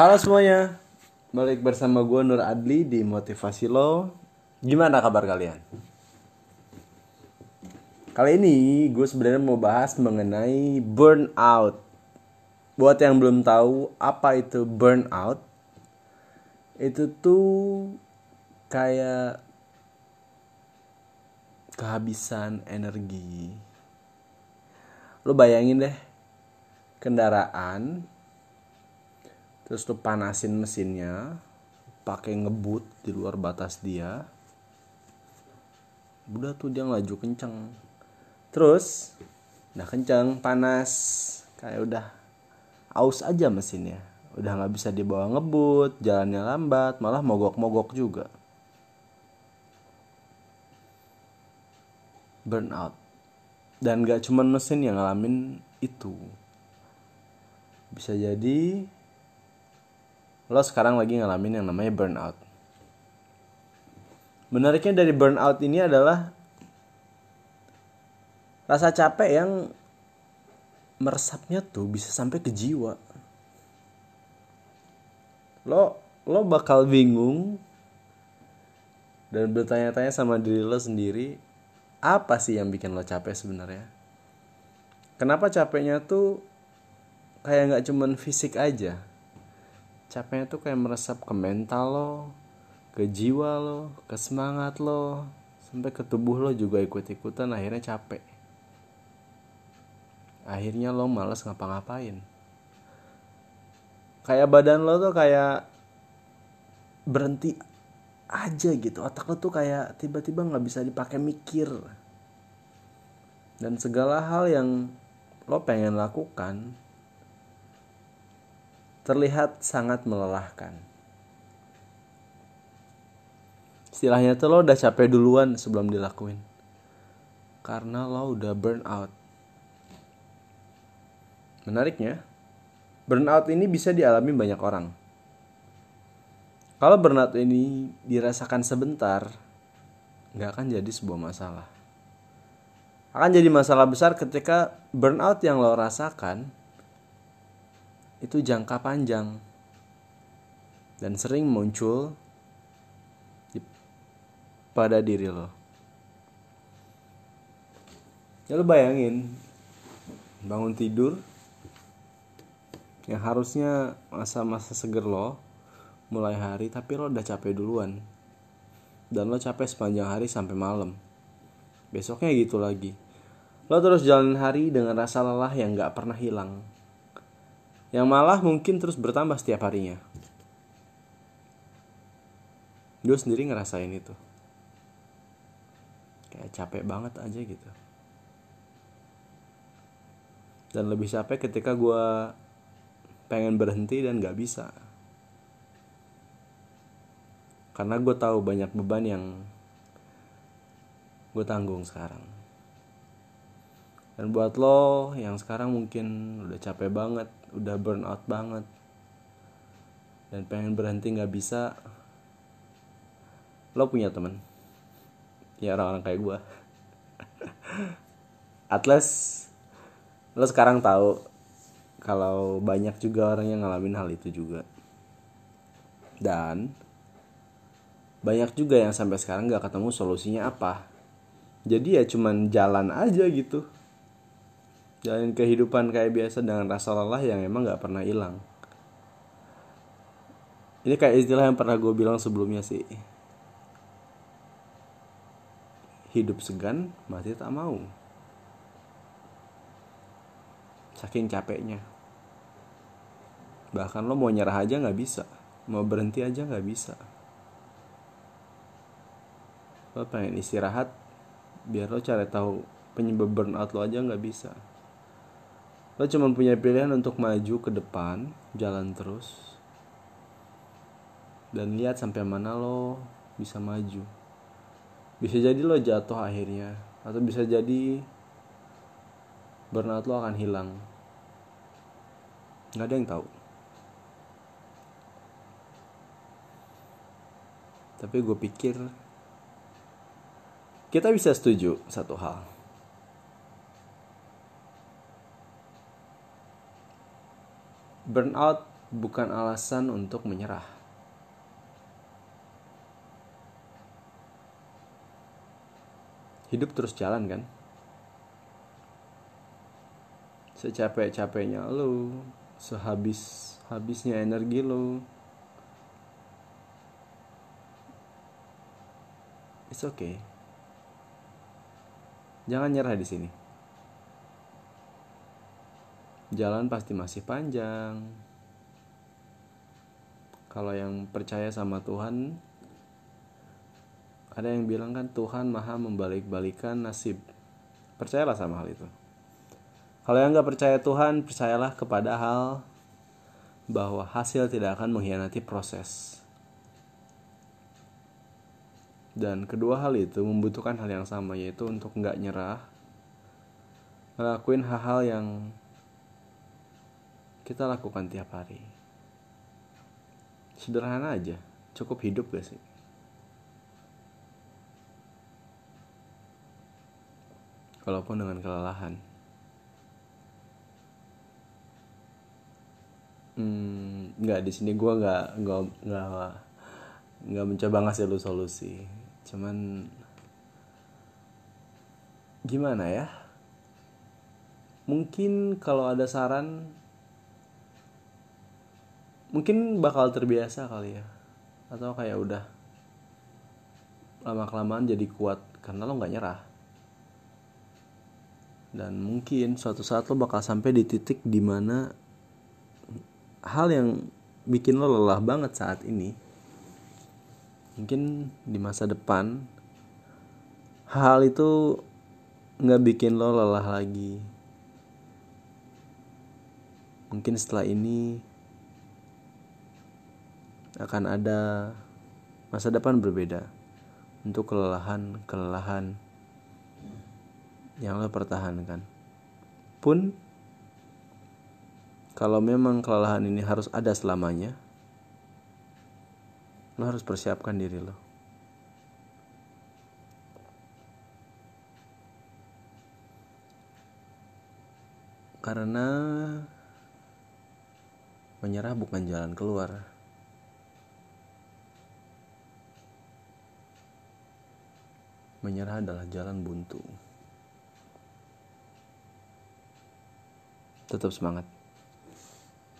Halo semuanya, balik bersama gue Nur Adli di Motivasi Lo. Gimana kabar kalian? Kali ini gue sebenarnya mau bahas mengenai burnout. Buat yang belum tahu apa itu burnout, itu tuh kayak kehabisan energi. Lo bayangin deh, kendaraan terus lu panasin mesinnya pakai ngebut di luar batas dia. Udah tuh dia ngelaju kenceng. Terus udah kenceng panas. Kayak udah aus aja mesinnya. Udah nggak bisa dibawa ngebut jalannya lambat malah mogok-mogok juga. Burnout. Dan gak cuman mesin yang ngalamin itu. Bisa jadi lo sekarang lagi ngalamin yang namanya burnout. Menariknya dari burnout ini adalah rasa capek yang meresapnya tuh bisa sampai ke jiwa. Lo lo bakal bingung dan bertanya-tanya sama diri lo sendiri apa sih yang bikin lo capek sebenarnya? Kenapa capeknya tuh kayak nggak cuman fisik aja, capeknya tuh kayak meresap ke mental lo ke jiwa lo ke semangat lo sampai ke tubuh lo juga ikut-ikutan akhirnya capek. Akhirnya lo males ngapa-ngapain. Kayak badan lo tuh kayak berhenti aja gitu. Otak lo tuh kayak tiba-tiba nggak bisa dipakai mikir. Dan segala hal yang lo pengen lakukan terlihat sangat melelahkan. Istilahnya tuh lo udah capek duluan sebelum dilakuin. Karena lo udah burn out. Menariknya, burnout ini bisa dialami banyak orang. Kalau burnout ini dirasakan sebentar, nggak akan jadi sebuah masalah. Akan jadi masalah besar ketika burnout yang lo rasakan itu jangka panjang. Dan sering muncul di, pada diri lo. Ya lo bayangin bangun tidur yang harusnya masa-masa seger lo mulai hari tapi lo udah capek duluan. Dan lo capek sepanjang hari sampai malam. Besoknya gitu lagi. Lo terus jalan hari dengan rasa lelah yang gak pernah hilang yang malah mungkin terus bertambah setiap harinya. Gue sendiri ngerasain itu. Kayak capek banget aja gitu. Dan lebih capek ketika gue pengen berhenti dan gak bisa. Karena gue tahu banyak beban yang gue tanggung sekarang. Dan buat lo yang sekarang mungkin udah capek banget, udah burn out banget, dan pengen berhenti nggak bisa, lo punya temen, ya orang-orang kayak gue. Atlas, lo sekarang tahu kalau banyak juga orang yang ngalamin hal itu juga. Dan banyak juga yang sampai sekarang nggak ketemu solusinya apa. Jadi ya cuman jalan aja gitu Jalanin kehidupan kayak biasa dengan rasa lelah yang emang gak pernah hilang. Ini kayak istilah yang pernah gue bilang sebelumnya sih. Hidup segan, mati tak mau. Saking capeknya. Bahkan lo mau nyerah aja gak bisa. Mau berhenti aja gak bisa. Lo pengen istirahat, biar lo cari tahu penyebab burnout lo aja gak bisa lo cuma punya pilihan untuk maju ke depan jalan terus dan lihat sampai mana lo bisa maju. Bisa jadi lo jatuh akhirnya atau bisa jadi burnout lo akan hilang. Nggak ada yang tahu. Tapi gue pikir kita bisa setuju satu hal burnout bukan alasan untuk menyerah. Hidup terus jalan kan? Secapek-capeknya lo, sehabis habisnya energi lo. It's okay. Jangan nyerah di sini. Jalan pasti masih panjang. Kalau yang percaya sama Tuhan, ada yang bilang kan Tuhan maha membalik-balikan nasib. Percayalah sama hal itu. Kalau yang nggak percaya Tuhan, percayalah kepada hal bahwa hasil tidak akan mengkhianati proses. Dan kedua hal itu membutuhkan hal yang sama yaitu untuk nggak nyerah, ngelakuin hal-hal yang kita lakukan tiap hari. Sederhana aja. Cukup hidup gak sih? Walaupun dengan kelelahan. Hmm, nggak di sini gue nggak nggak nggak nggak mencoba ngasih lu solusi. Cuman gimana ya? Mungkin kalau ada saran mungkin bakal terbiasa kali ya. Atau kayak udah lama kelamaan jadi kuat karena lo nggak nyerah. Dan mungkin suatu saat lo bakal sampai di titik di mana hal yang bikin lo lelah banget saat ini mungkin di masa depan hal itu nggak bikin lo lelah lagi. Mungkin setelah ini akan ada masa depan berbeda untuk kelelahan-kelelahan yang lo pertahankan. Pun kalau memang kelelahan ini harus ada selamanya, lo harus persiapkan diri lo. Karena menyerah bukan jalan keluar. Menyerah adalah jalan buntu. Tetap semangat.